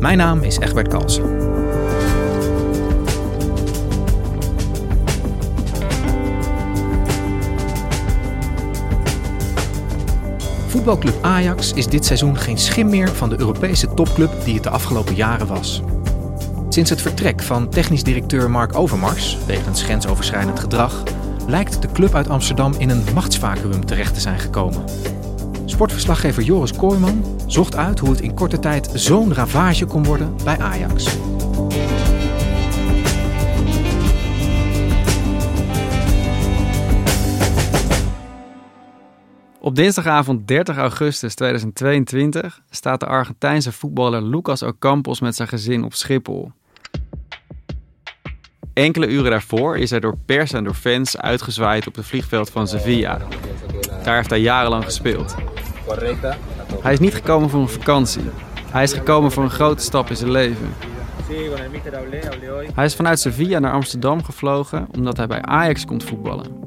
Mijn naam is Egbert Kalsen. Voetbalclub Ajax is dit seizoen geen schim meer van de Europese topclub die het de afgelopen jaren was. Sinds het vertrek van technisch directeur Mark Overmars wegens grensoverschrijdend gedrag lijkt de club uit Amsterdam in een machtsvacuum terecht te zijn gekomen. Sportverslaggever Joris Kooijman zocht uit hoe het in korte tijd zo'n ravage kon worden bij Ajax. Op dinsdagavond 30 augustus 2022 staat de Argentijnse voetballer Lucas Ocampos met zijn gezin op Schiphol. Enkele uren daarvoor is hij door pers en door fans uitgezwaaid op het vliegveld van Sevilla. Daar heeft hij jarenlang gespeeld. Hij is niet gekomen voor een vakantie. Hij is gekomen voor een grote stap in zijn leven. Hij is vanuit Sevilla naar Amsterdam gevlogen omdat hij bij Ajax komt voetballen.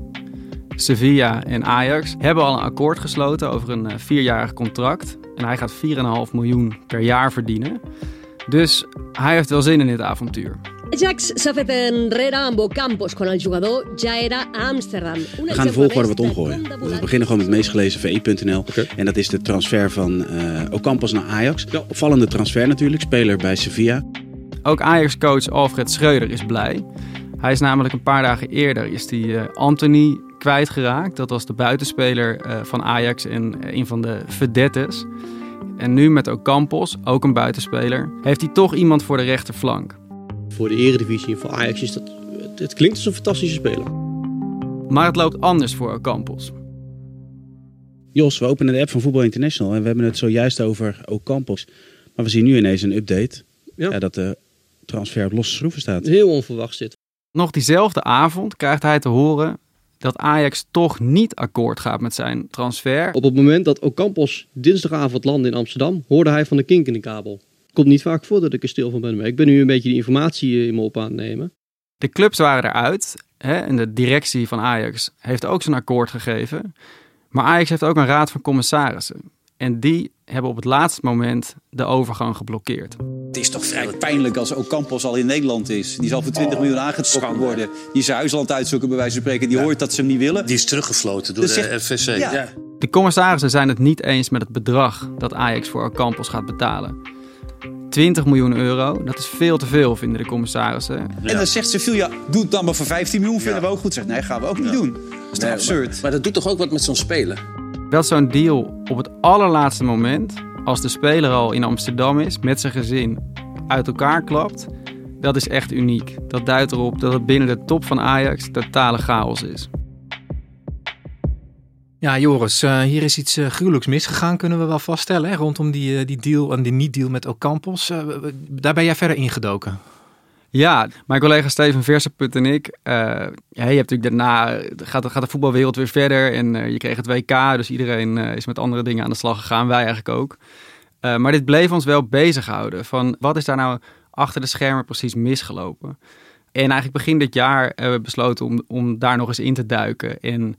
Sevilla en Ajax hebben al een akkoord gesloten over een eh, vierjarig contract. En hij gaat 4,5 miljoen per jaar verdienen. Dus hij heeft wel zin in dit avontuur. Ajax s'ha fet enrere amb Ocampos quan el jugador ja era a Amsterdam. We gaan de volgorde wat omgooien. We beginnen gewoon met het meest gelezen VI.nl. En dat is de transfer van uh, Ocampos naar Ajax. Opvallende transfer natuurlijk, speler bij Sevilla. Ook Ajax-coach Alfred Schreuder is blij. Hij is namelijk een paar dagen eerder is die, uh, Anthony kwijtgeraakt. Dat was de buitenspeler uh, van Ajax en een van de vedettes. En nu met Ocampos, ook een buitenspeler, heeft hij toch iemand voor de rechterflank. Voor de eredivisie van Ajax is dat... Het klinkt als een fantastische speler. Maar het loopt anders voor Ocampos. Jos, we openen de app van Voetbal International en we hebben het zojuist over Ocampos. Maar we zien nu ineens een update ja. Ja, dat de transfer op losse schroeven staat. Heel onverwacht zit. Nog diezelfde avond krijgt hij te horen dat Ajax toch niet akkoord gaat met zijn transfer. Op het moment dat Ocampos dinsdagavond landde in Amsterdam, hoorde hij van de kink in de kabel. Komt niet vaak voor dat ik er stil van ben, maar ik ben nu een beetje die informatie in me op aan het nemen. De clubs waren eruit hè, en de directie van Ajax heeft ook zijn akkoord gegeven. Maar Ajax heeft ook een raad van commissarissen. En die hebben op het laatste moment de overgang geblokkeerd. Het is toch vrij pijnlijk als Ocampos al in Nederland is. Die zal voor 20 miljoen aangetrokken worden. Die zijn huisland uitzoeken bij wijze van spreken. Die hoort dat ze hem niet willen. Die is teruggefloten door de FVC. Ja. Ja. De commissarissen zijn het niet eens met het bedrag dat Ajax voor Ocampos gaat betalen. 20 miljoen euro, dat is veel te veel, vinden de commissarissen. En dan zegt Sevilla, doe het dan maar voor 15 miljoen, vinden we ook goed. Zegt, nee, gaan we ook niet doen. Dat is toch absurd? Maar, maar dat doet toch ook wat met zo'n speler? Dat zo'n deal op het allerlaatste moment, als de speler al in Amsterdam is, met zijn gezin, uit elkaar klapt, dat is echt uniek. Dat duidt erop dat het binnen de top van Ajax totale chaos is. Ja, Joris, uh, hier is iets uh, gruwelijks misgegaan, kunnen we wel vaststellen, hè, rondom die, uh, die deal en die niet-deal met Ocampos. daar ben jij verder ingedoken. Ja, mijn collega Steven Versenput en ik. Ja, je hebt natuurlijk daarna gaat, gaat de voetbalwereld weer verder en je kreeg het WK, dus iedereen is met andere dingen aan de slag gegaan, wij eigenlijk ook. maar dit bleef ons wel bezighouden van wat is daar nou achter de schermen precies misgelopen. En eigenlijk begin dit jaar hebben we besloten om, om daar nog eens in te duiken en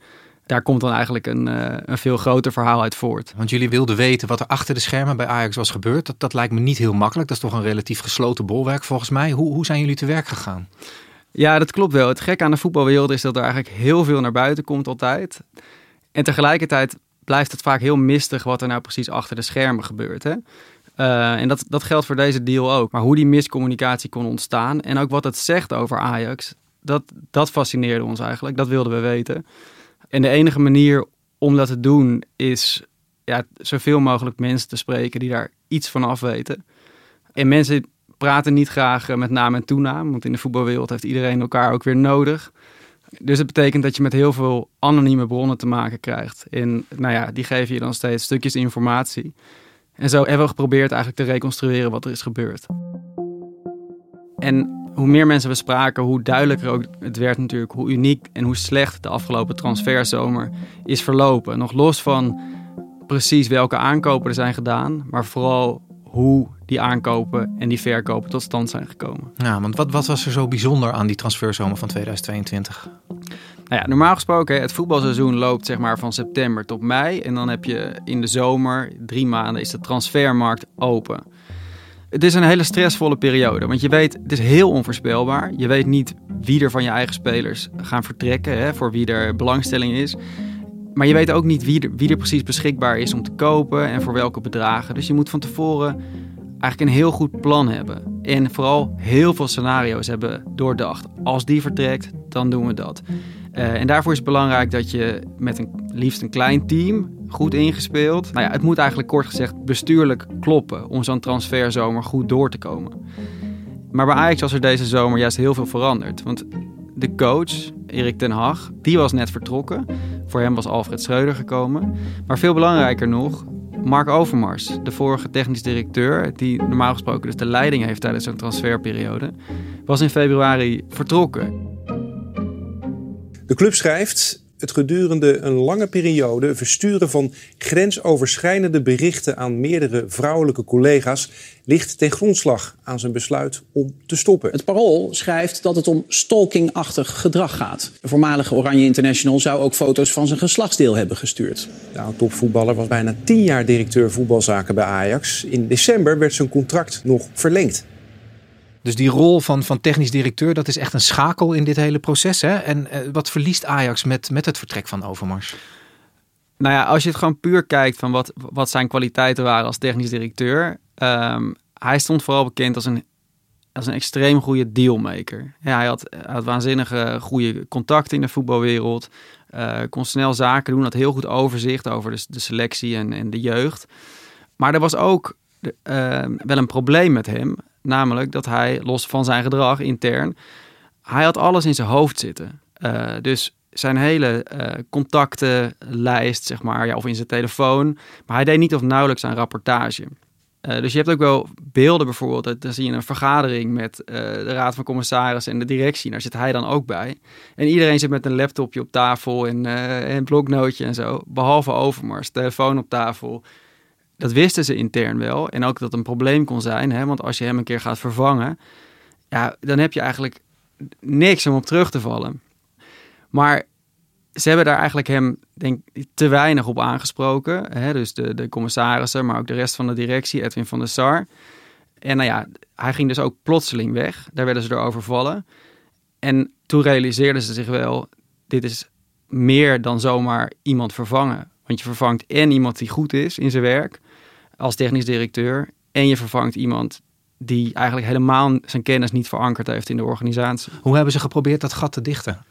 daar komt dan eigenlijk een, uh, een veel groter verhaal uit voort. Want jullie wilden weten wat er achter de schermen bij Ajax was gebeurd. Dat, dat lijkt me niet heel makkelijk. Dat is toch een relatief gesloten bolwerk volgens mij. Hoe, hoe zijn jullie te werk gegaan? Ja, dat klopt wel. Het gek aan de voetbalwereld is dat er eigenlijk heel veel naar buiten komt altijd. En tegelijkertijd blijft het vaak heel mistig wat er nou precies achter de schermen gebeurt. Hè? Uh, en dat, dat geldt voor deze deal ook. Maar hoe die miscommunicatie kon ontstaan en ook wat het zegt over Ajax, dat, dat fascineerde ons eigenlijk. Dat wilden we weten. En de enige manier om dat te doen is ja, zoveel mogelijk mensen te spreken die daar iets van af weten. En mensen praten niet graag met naam en toenaam, want in de voetbalwereld heeft iedereen elkaar ook weer nodig. Dus het betekent dat je met heel veel anonieme bronnen te maken krijgt. En nou ja, die geven je dan steeds stukjes informatie. En zo hebben we geprobeerd eigenlijk te reconstrueren wat er is gebeurd. En hoe meer mensen we spraken, hoe duidelijker ook het werd natuurlijk hoe uniek en hoe slecht de afgelopen transferzomer is verlopen. Nog los van precies welke aankopen er zijn gedaan, maar vooral hoe die aankopen en die verkopen tot stand zijn gekomen. Ja, want wat, wat was er zo bijzonder aan die transferzomer van 2022? Nou ja, normaal gesproken, het voetbalseizoen loopt zeg maar van september tot mei. En dan heb je in de zomer, drie maanden, is de transfermarkt open. Het is een hele stressvolle periode, want je weet, het is heel onvoorspelbaar. Je weet niet wie er van je eigen spelers gaan vertrekken, hè, voor wie er belangstelling is. Maar je weet ook niet wie er, wie er precies beschikbaar is om te kopen en voor welke bedragen. Dus je moet van tevoren eigenlijk een heel goed plan hebben. En vooral heel veel scenario's hebben doordacht. Als die vertrekt, dan doen we dat. Uh, en daarvoor is het belangrijk dat je met een liefst een klein team, goed ingespeeld. Nou ja, het moet eigenlijk kort gezegd bestuurlijk kloppen om zo'n transferzomer goed door te komen. Maar bij Ajax was er deze zomer juist heel veel veranderd. Want de coach, Erik ten Hag, die was net vertrokken. Voor hem was Alfred Schreuder gekomen. Maar veel belangrijker nog, Mark Overmars, de vorige technisch directeur, die normaal gesproken dus de leiding heeft tijdens zo'n transferperiode, was in februari vertrokken. De club schrijft het gedurende een lange periode versturen van grensoverschrijdende berichten aan meerdere vrouwelijke collega's ligt ten grondslag aan zijn besluit om te stoppen. Het Parool schrijft dat het om stalkingachtig gedrag gaat. De voormalige Oranje International zou ook foto's van zijn geslachtsdeel hebben gestuurd. De topvoetballer was bijna tien jaar directeur voetbalzaken bij Ajax. In december werd zijn contract nog verlengd. Dus die rol van, van technisch directeur, dat is echt een schakel in dit hele proces. Hè? En uh, wat verliest Ajax met, met het vertrek van Overmars? Nou ja, als je het gewoon puur kijkt van wat, wat zijn kwaliteiten waren als technisch directeur. Um, hij stond vooral bekend als een, als een extreem goede dealmaker. Ja, hij had, had waanzinnige goede contacten in de voetbalwereld. Uh, kon snel zaken doen, had heel goed overzicht over de, selectie en, en de jeugd. Maar er was ook uh, wel een probleem met hem. Namelijk dat hij, los van zijn gedrag intern, hij had alles in zijn hoofd zitten. Uh, dus zijn hele uh, contactenlijst, zeg maar, ja, of in zijn telefoon. Maar hij deed niet of nauwelijks aan rapportage. Uh, dus je hebt ook wel beelden bijvoorbeeld. Dan zie je een vergadering met de raad van commissarissen en de directie. Daar zit hij dan ook bij. En iedereen zit met een laptopje op tafel en een bloknootje en zo. Behalve Overmars, telefoon op tafel. Dat wisten ze intern wel. En ook dat het een probleem kon zijn. Hè? Want als je hem een keer gaat vervangen, ja, dan heb je eigenlijk niks om op terug te vallen. Maar ze hebben daar eigenlijk hem denk te weinig op aangesproken. Hè? Dus de, de commissarissen, maar ook de rest van de directie, Edwin van der Sar. En nou ja, hij ging dus ook plotseling weg. Daar werden ze door overvallen. En toen realiseerden ze zich wel, dit is meer dan zomaar iemand vervangen. Want je vervangt en iemand die goed is in zijn werk als technisch directeur. En je vervangt iemand die eigenlijk helemaal zijn kennis niet verankerd heeft in de organisatie. Hoe hebben ze geprobeerd dat gat te dichten?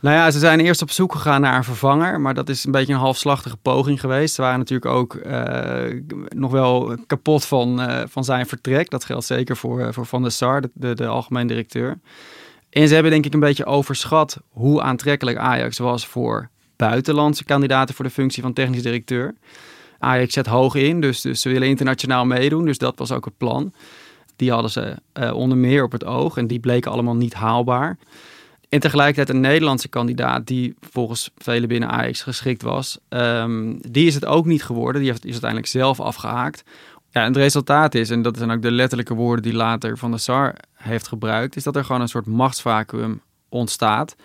Nou ja, ze zijn eerst op zoek gegaan naar een vervanger, maar dat is een beetje een halfslachtige poging geweest. Ze waren natuurlijk ook uh, nog wel kapot van, uh, van zijn vertrek. Dat geldt zeker voor, uh, voor Van der Sar, de, de, de algemeen directeur. En ze hebben denk ik een beetje overschat hoe aantrekkelijk Ajax was voor buitenlandse kandidaten voor de functie van technisch directeur. Ajax zet hoog in, dus, dus ze willen internationaal meedoen. Dus dat was ook het plan. Die hadden ze uh, onder meer op het oog en die bleken allemaal niet haalbaar. En tegelijkertijd een Nederlandse kandidaat die volgens velen binnen Ajax geschikt was. Um, die is het ook niet geworden. Die heeft, is uiteindelijk zelf afgehaakt. Ja, en het resultaat is, en dat zijn ook de letterlijke woorden die later Van der Sar heeft gebruikt, is dat er gewoon een soort machtsvacuum ontstaat.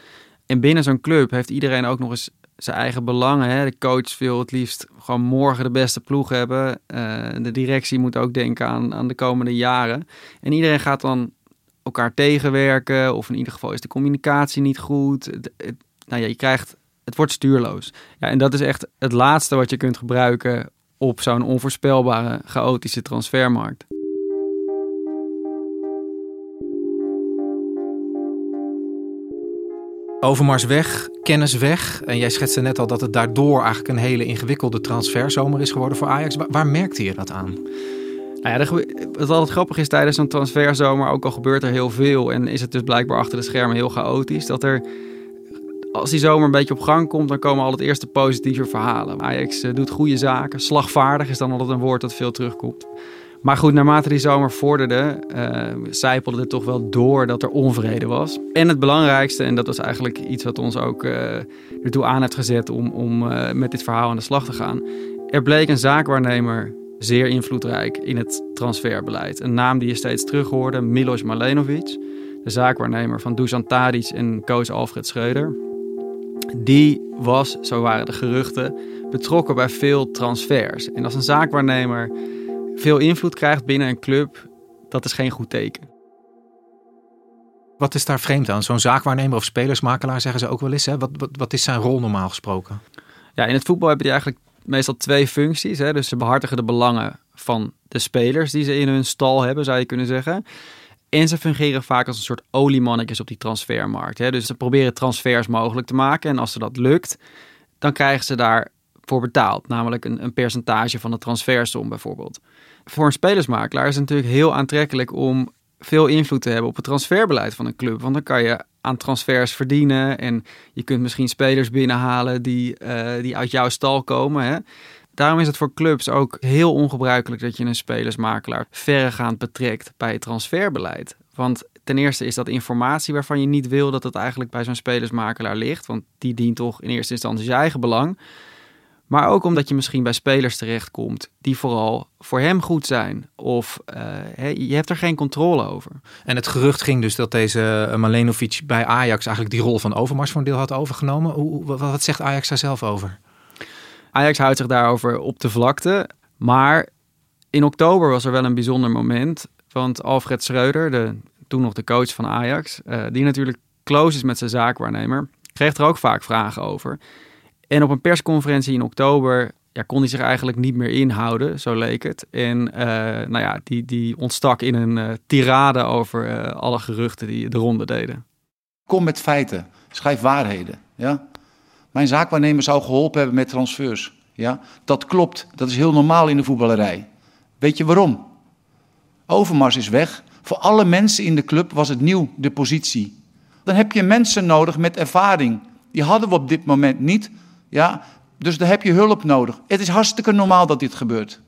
En binnen zo'n club heeft iedereen ook nog eens zijn eigen belangen. Hè? De coach wil het liefst gewoon morgen de beste ploeg hebben. Uh, de directie moet ook denken aan, aan de komende jaren. En iedereen gaat dan elkaar tegenwerken. Of in ieder geval is de communicatie niet goed. Het, nou ja, je krijgt, het wordt stuurloos. Ja, en dat is echt het laatste wat je kunt gebruiken op zo'n onvoorspelbare, chaotische transfermarkt. Overmars weg, kennis weg. En jij schetste net al dat het daardoor eigenlijk een hele ingewikkelde transferzomer is geworden voor Ajax. Waar, merkte je dat aan? Nou ja, wat altijd grappig is tijdens zo'n transferzomer, ook al gebeurt er heel veel en is het dus blijkbaar achter de schermen heel chaotisch, dat er als die zomer een beetje op gang komt, dan komen al het eerste positieve verhalen. Ajax eh, doet goede zaken. Slagvaardig is dan altijd een woord dat veel terugkomt. Maar goed, naarmate die zomer vorderde, uh, zijpelde het toch wel door dat er onvrede was. En het belangrijkste, en dat was eigenlijk iets wat ons ook uh, ertoe aan heeft gezet om, om met dit verhaal aan de slag te gaan. Er bleek een zaakwaarnemer zeer invloedrijk in het transferbeleid. Een naam die je steeds terug hoorde, Milos Malenovic. De zaakwaarnemer van Dusan Tadic en coach Alfred Schreuder. Die was, zo waren de geruchten, betrokken bij veel transfers. En als een zaakwaarnemer veel invloed krijgt binnen een club, dat is geen goed teken. Wat is daar vreemd aan? Zo'n zaakwaarnemer of spelersmakelaar zeggen ze ook wel eens. Hè? Wat, wat, wat is zijn rol normaal gesproken? Ja, in het voetbal hebben die eigenlijk meestal twee functies. Hè? Dus ze behartigen de belangen van de spelers die ze in hun stal hebben, zou je kunnen zeggen. En ze fungeren vaak als een soort oliemannetjes op die transfermarkt. Hè? Dus ze proberen transfers mogelijk te maken. En als ze dat lukt, dan krijgen ze daarvoor betaald. Namelijk een, een percentage van de transfersom bijvoorbeeld. Voor een spelersmakelaar is het natuurlijk heel aantrekkelijk om veel invloed te hebben op het transferbeleid van een club. Want dan kan je aan transfers verdienen en je kunt misschien spelers binnenhalen die, uh, die uit jouw stal komen. Hè? Daarom is het voor clubs ook heel ongebruikelijk dat je een spelersmakelaar verregaand betrekt bij het transferbeleid. Want ten eerste is dat informatie waarvan je niet wil dat het eigenlijk bij zo'n spelersmakelaar ligt. Want die dient toch in eerste instantie je eigen belang. Maar ook omdat je misschien bij spelers terechtkomt die vooral voor hem goed zijn. Of uh, je hebt er geen controle over. En het gerucht ging dus dat deze Malenovic bij Ajax eigenlijk die rol van Overmars voor een deel had overgenomen. Hoe, wat zegt Ajax daar zelf over? Ajax houdt zich daarover op de vlakte. Maar in oktober was er wel een bijzonder moment. Want Alfred Schreuder, de, toen nog de coach van Ajax, uh, die natuurlijk close is met zijn zaakwaarnemer, kreeg er ook vaak vragen over. En op een persconferentie in oktober ja, kon hij zich eigenlijk niet meer inhouden, zo leek het. En uh, nou ja, die, die ontstak in een uh, tirade over alle geruchten die de ronde deden. Kom met feiten, schrijf waarheden. Ja? Mijn zaakwaarnemer zou geholpen hebben met transfers. Ja, dat klopt. Dat is heel normaal in de voetballerij. Weet je waarom? Overmars is weg. Voor alle mensen in de club was het nieuw, de positie. Dan heb je mensen nodig met ervaring. Die hadden we op dit moment niet. Ja, dus daar heb je hulp nodig. Het is hartstikke normaal dat dit gebeurt.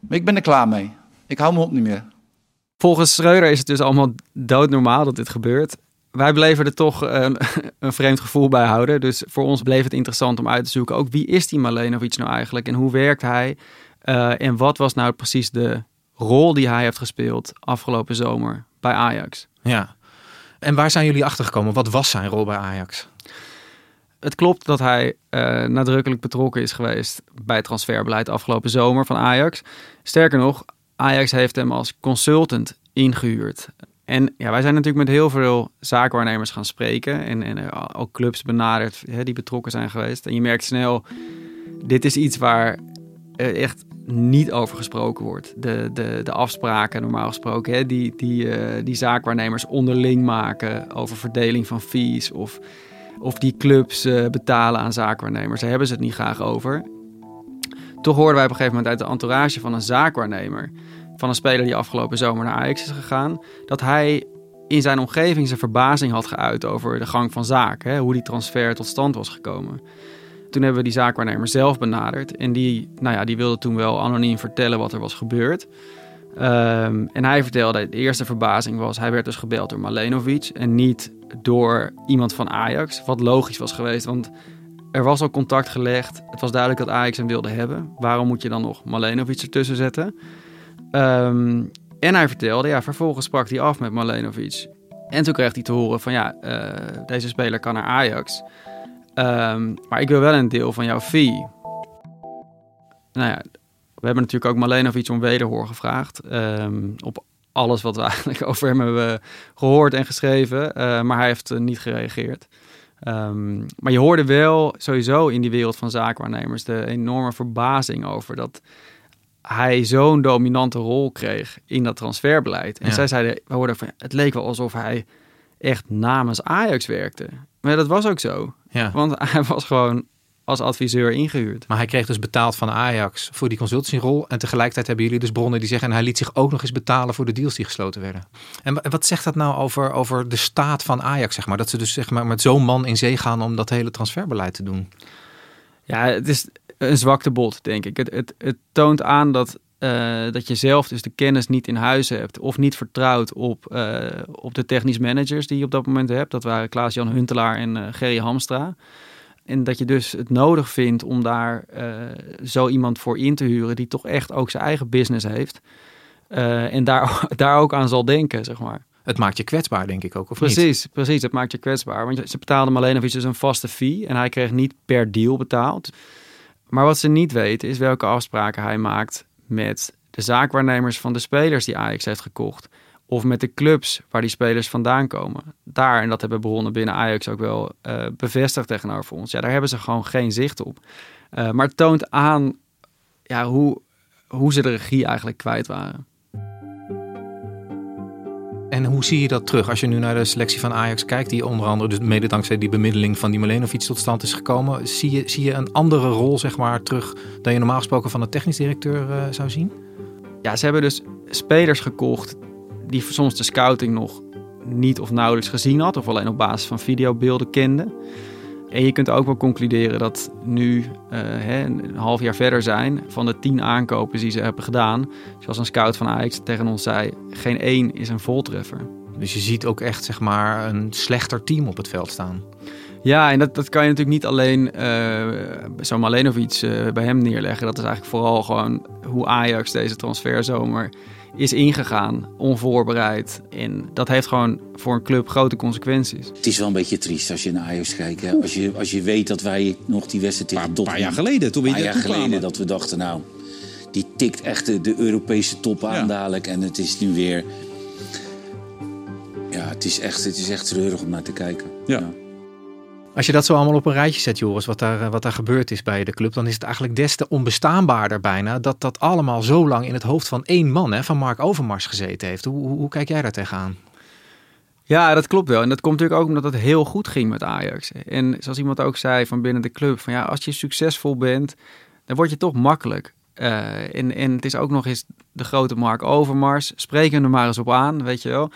Maar ik ben er klaar mee. Ik hou me op niet meer. Volgens Schreuder is het dus allemaal doodnormaal dat dit gebeurt wij bleven er toch een, een, vreemd gevoel bij houden. Dus voor ons bleef het interessant om uit te zoeken. Ook wie is die Malenovic nou eigenlijk? En hoe werkt hij? Uh, en wat was nou precies de rol die hij heeft gespeeld afgelopen zomer bij Ajax? Ja. En waar zijn jullie achter gekomen? Wat was zijn rol bij Ajax? Het klopt dat hij uh, nadrukkelijk betrokken is geweest bij het transferbeleid afgelopen zomer van Ajax. Sterker nog, Ajax heeft hem als consultant ingehuurd. En ja, wij zijn natuurlijk met heel veel zakenwaarnemers gaan spreken en, en eh, ook clubs benaderd hè, die betrokken zijn geweest. En je merkt snel, dit is iets waar echt niet over gesproken wordt. De, de, de afspraken normaal gesproken, hè, die, die, die zaakwaarnemers onderling maken over verdeling van fees of, of die clubs uh, betalen aan zaakwaarnemers. Daar hebben ze het niet graag over. Toch hoorden wij op een gegeven moment uit de entourage van een zaakwaarnemer van een speler die afgelopen zomer naar Ajax is gegaan, dat hij in zijn omgeving zijn verbazing had geuit over de gang van zaken, hoe die transfer tot stand was gekomen. Toen hebben we die zaakwaarnemer zelf benaderd en die, nou ja, die wilde toen wel anoniem vertellen wat er was gebeurd. Um, en hij vertelde, de eerste verbazing was, hij werd dus gebeld door Malenovic en niet door iemand van Ajax, wat logisch was geweest, want er was al contact gelegd. Het was duidelijk dat Ajax hem wilde hebben. Waarom moet je dan nog Malenovic ertussen zetten? Um, en hij vertelde, ja, vervolgens sprak hij af met Malenovic. En toen kreeg hij te horen van, ja, uh, deze speler kan naar Ajax. Um, maar ik wil wel een deel van jouw fee. Nou ja, we hebben natuurlijk ook Malenovic om wederhoor gevraagd. Um, op alles wat we eigenlijk over hem hebben gehoord en geschreven. Uh, maar hij heeft uh, niet gereageerd. Ehm, maar je hoorde wel sowieso in die wereld van zaakwaarnemers de enorme verbazing over dat hij zo'n dominante rol kreeg in dat transferbeleid. En zij zeiden, we hoorden van, het leek wel alsof hij echt namens Ajax werkte. Maar dat was ook zo. Ja. Want hij was gewoon als adviseur ingehuurd. Maar hij kreeg dus betaald van Ajax voor die consultancyrol. En tegelijkertijd hebben jullie dus bronnen die zeggen... en hij liet zich ook nog eens betalen voor de deals die gesloten werden. En wat zegt dat nou over, over de staat van Ajax, zeg maar? Dat ze dus zeg maar, met zo'n man in zee gaan om dat hele transferbeleid te doen. Ja, het is een zwakte bot, denk ik. Het, het, het toont aan dat, uh, dat je zelf dus de kennis niet in huis hebt... of niet vertrouwt op, uh, op de technisch managers die je op dat moment hebt. Dat waren Klaas-Jan Huntelaar en uh, Gerry Hamstra... En dat je dus het nodig vindt om daar uh, zo iemand voor in te huren die toch echt ook zijn eigen business heeft. Uh, en daar, daar ook aan zal denken, zeg maar. Het maakt je kwetsbaar, denk ik ook, of precies, niet? Precies, het maakt je kwetsbaar. Want ze betaalden Malenovic dus een vaste fee en hij kreeg niet per deal betaald. Maar wat ze niet weten is welke afspraken hij maakt met de zaakwaarnemers van de spelers die Ajax heeft gekocht. Of met de clubs waar die spelers vandaan komen. Daar, en dat hebben bronnen binnen Ajax ook wel uh, bevestigd tegenover ons. Ja, daar hebben ze gewoon geen zicht op. Uh, maar het toont aan ja, hoe, hoe ze de regie eigenlijk kwijt waren. En hoe zie je dat terug als je nu naar de selectie van Ajax kijkt, die onder andere dus mede dankzij die bemiddeling van die Malenovic tot stand is gekomen? Zie je, zie je een andere rol zeg maar, terug dan je normaal gesproken van de technisch directeur uh, zou zien? Ja, ze hebben dus spelers gekocht die soms de scouting nog niet of nauwelijks gezien had, of alleen op basis van videobeelden kende. En je kunt ook wel concluderen dat nu, uh, hè, een half jaar verder zijn, van de tien aankopen die ze hebben gedaan, zoals een scout van Ajax tegen ons zei, geen één is een voltreffer. Dus je ziet ook echt zeg maar een slechter team op het veld staan. Ja, en dat, dat kan je natuurlijk niet alleen uh, zo Malenovic uh, bij hem neerleggen. Dat is eigenlijk vooral gewoon hoe Ajax deze transferzomer is ingegaan, onvoorbereid. En dat heeft gewoon voor een club grote consequenties. Het is wel een beetje triest als je naar Ajax kijkt. Hè? Als, je, als je weet dat wij nog die wedstrijd tegen Een paar jaar geleden, toen we hier jaar geleden kwamen. dat we dachten, nou, die tikt echt de, de Europese top aan dadelijk. En het is nu weer... Ja, het is echt, het is echt treurig om naar te kijken. Ja. Als je dat zo allemaal op een rijtje zet, Joris, wat daar, wat daar gebeurd is bij de club, dan is het eigenlijk des te onbestaanbaarder bijna dat dat allemaal zo lang in het hoofd van één man, hè, van Mark Overmars, gezeten heeft. Hoe, hoe, kijk jij daar tegenaan? Ja, dat klopt wel. En dat komt natuurlijk ook omdat het heel goed ging met Ajax. En zoals iemand ook zei van binnen de club, van ja, als je succesvol bent, dan word je toch makkelijk. Uh, en, en het is ook nog eens de grote Mark Overmars. Spreek hem er maar eens op aan, weet je wel.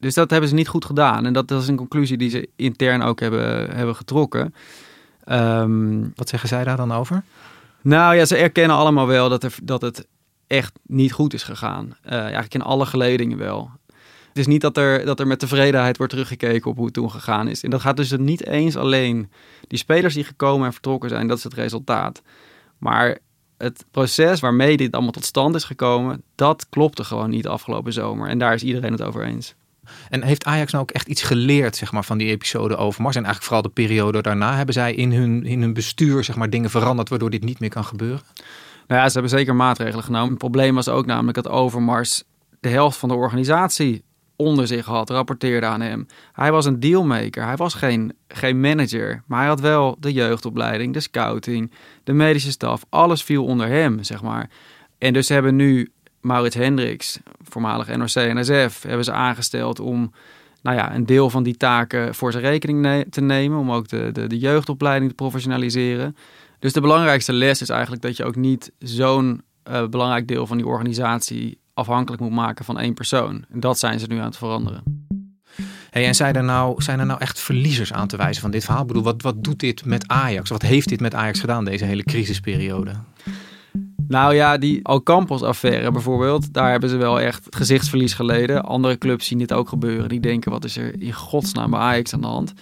Dus dat hebben ze niet goed gedaan. En dat, dat is een conclusie die ze intern ook hebben, hebben getrokken. Um, Wat zeggen zij daar dan over? Nou ja, ze erkennen allemaal wel dat, er, dat het echt niet goed is gegaan. Uh, eigenlijk in alle geledingen wel. Het is niet dat er, dat er met tevredenheid wordt teruggekeken op hoe het toen gegaan is. En dat gaat dus niet eens alleen die spelers die gekomen en vertrokken zijn, dat is het resultaat. Maar het proces waarmee dit allemaal tot stand is gekomen, dat klopte gewoon niet afgelopen zomer. En daar is iedereen het over eens. En heeft Ajax nou ook echt iets geleerd zeg maar, van die episode Overmars? En eigenlijk vooral de periode daarna. Hebben zij in hun, in hun bestuur zeg maar, dingen veranderd waardoor dit niet meer kan gebeuren? Nou ja, ze hebben zeker maatregelen genomen. Het probleem was ook namelijk dat Overmars de helft van de organisatie onder zich had, rapporteerde aan hem. Hij was een dealmaker, hij was geen, geen manager, maar hij had wel de jeugdopleiding, de scouting, de medische staf, alles viel onder hem, zeg maar. En dus hebben nu Maurits Hendricks, voormalig NOC-NSF, hebben ze aangesteld om nou ja, een deel van die taken voor zijn rekening te nemen, om ook de, de, de jeugdopleiding te professionaliseren. Dus de belangrijkste les is eigenlijk dat je ook niet zo'n uh, belangrijk deel van die organisatie afhankelijk moet maken van één persoon. En dat zijn ze nu aan het veranderen. Hey, en zijn er, nou, zijn er nou echt verliezers aan te wijzen van dit verhaal? Ik bedoel, wat, wat doet dit met Ajax? Wat heeft dit met Ajax gedaan, deze hele crisisperiode? Nou ja, die Alcampos-affaire bijvoorbeeld, daar hebben ze wel echt gezichtsverlies geleden. Andere clubs zien dit ook gebeuren. Die denken, wat is er in godsnaam bij Ajax aan de hand?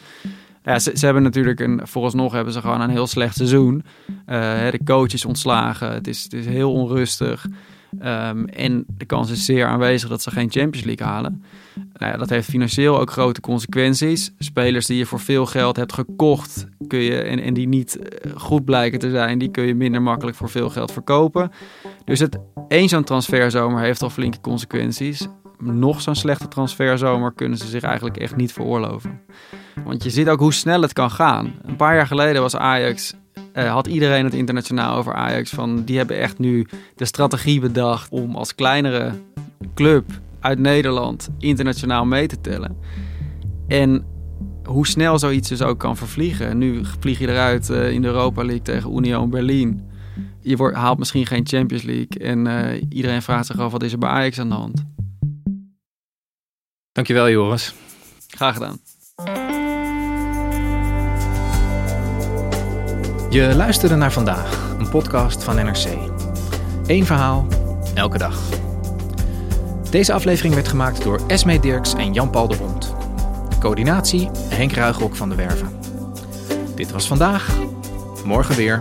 Ja, ze, ze, hebben natuurlijk een, vooralsnog hebben ze gewoon een heel slecht seizoen. Uh, de coach is ontslagen, het is, het is heel onrustig. Um, en de kans is zeer aanwezig dat ze geen Champions League halen. Nou dat heeft financieel ook grote consequenties. Spelers die je voor veel geld hebt gekocht kun je, en, die niet goed blijken te zijn, die kun je minder makkelijk voor veel geld verkopen. Dus het één zo'n transferzomer heeft al flinke consequenties. nog zo'n slechte transferzomer kunnen ze zich eigenlijk echt niet veroorloven. Want je ziet ook hoe snel het kan gaan. Een paar jaar geleden was Ajax uh, had iedereen het internationaal over Ajax. Van, die hebben echt nu de strategie bedacht om als kleinere club uit Nederland internationaal mee te tellen. En hoe snel zoiets dus ook kan vervliegen. Nu vlieg je eruit uh, in de Europa League tegen Union Berlin. Je wordt, haalt misschien geen Champions League. En uh, iedereen vraagt zich af, wat is er bij Ajax aan de hand? Dankjewel Joris. Graag gedaan. Je luisterde naar vandaag, een podcast van NRC. Eén verhaal, elke dag. Deze aflevering werd gemaakt door Esme Dirks en Jan-Paul de Hond. Coördinatie Henk Ruigrok van de Werven. Dit was vandaag, morgen weer.